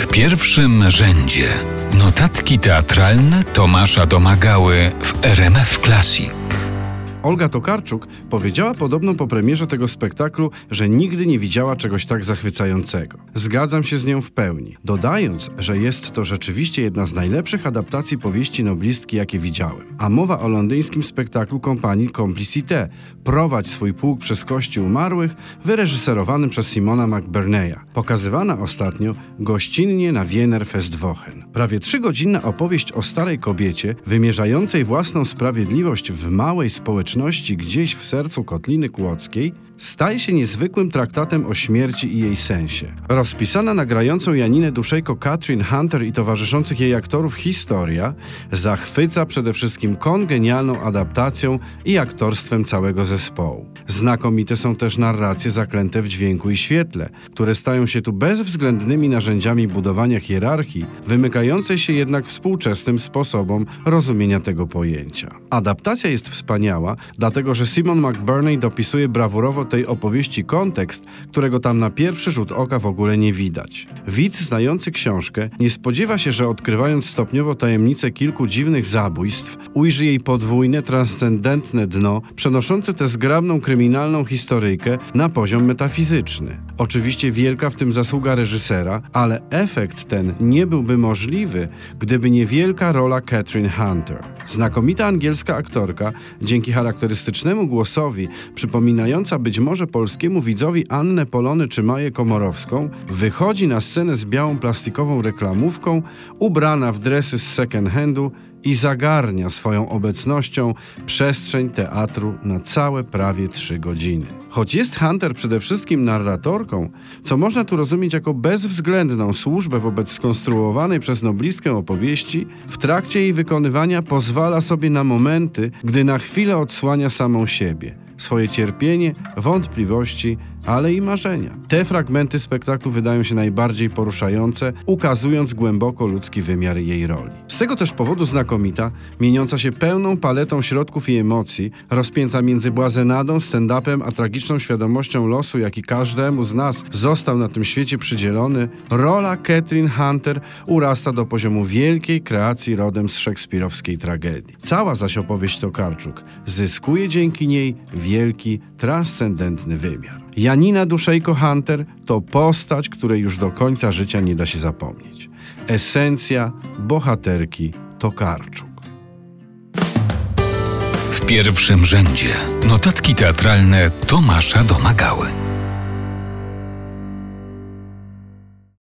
W pierwszym rzędzie notatki teatralne Tomasza Domagały w RMF Classic. Olga Tokarczuk powiedziała podobno po premierze tego spektaklu, że nigdy nie widziała czegoś tak zachwycającego. Zgadzam się z nią w pełni, dodając, że jest to rzeczywiście jedna z najlepszych adaptacji powieści noblistki, jakie widziałem. A mowa o londyńskim spektaklu kompanii Complicité Prowadź swój pułk przez kości umarłych, wyreżyserowanym przez Simona McBurneya, pokazywana ostatnio gościnnie na Wiener Festwochen. Prawie trzygodzinna opowieść o starej kobiecie, wymierzającej własną sprawiedliwość w małej społeczności, gdzieś w sercu Kotliny Kłodzkiej staje się niezwykłym traktatem o śmierci i jej sensie. Rozpisana na grającą Janinę Duszejko Katrin Hunter i towarzyszących jej aktorów historia zachwyca przede wszystkim kongenialną adaptacją i aktorstwem całego zespołu. Znakomite są też narracje zaklęte w dźwięku i świetle, które stają się tu bezwzględnymi narzędziami budowania hierarchii, wymykającej się jednak współczesnym sposobom rozumienia tego pojęcia. Adaptacja jest wspaniała, dlatego że Simon McBurney dopisuje brawurowo tej opowieści kontekst, którego tam na pierwszy rzut oka w ogóle nie widać. Widz znający książkę nie spodziewa się, że odkrywając stopniowo tajemnicę kilku dziwnych zabójstw, ujrzy jej podwójne, transcendentne dno, przenoszące tę zgrabną kryminalną historyjkę na poziom metafizyczny. Oczywiście wielka w tym zasługa reżysera, ale efekt ten nie byłby możliwy, gdyby nie wielka rola Catherine Hunter. Znakomita angielska aktorka, dzięki charakterystycznemu głosowi, przypominająca być może polskiemu widzowi Annę Polony czy Maję Komorowską, wychodzi na scenę z białą plastikową reklamówką, ubrana w dresy z second handu i zagarnia swoją obecnością przestrzeń teatru na całe prawie trzy godziny. Choć jest Hunter przede wszystkim narratorką, co można tu rozumieć jako bezwzględną służbę wobec skonstruowanej przez noblistkę opowieści, w trakcie jej wykonywania pozwala sobie na momenty, gdy na chwilę odsłania samą siebie swoje cierpienie, wątpliwości, ale i marzenia. Te fragmenty spektaklu wydają się najbardziej poruszające, ukazując głęboko ludzki wymiar jej roli. Z tego też powodu znakomita, mieniąca się pełną paletą środków i emocji, rozpięta między błazenadą, stand-upem, a tragiczną świadomością losu, jaki każdemu z nas został na tym świecie przydzielony, rola Catherine Hunter urasta do poziomu wielkiej kreacji rodem z szekspirowskiej tragedii. Cała zaś opowieść Tokarczuk zyskuje dzięki niej wielki, transcendentny wymiar. Janina Duszejko-Hunter to postać, której już do końca życia nie da się zapomnieć. Esencja bohaterki Tokarczuk. W pierwszym rzędzie notatki teatralne Tomasza Domagały.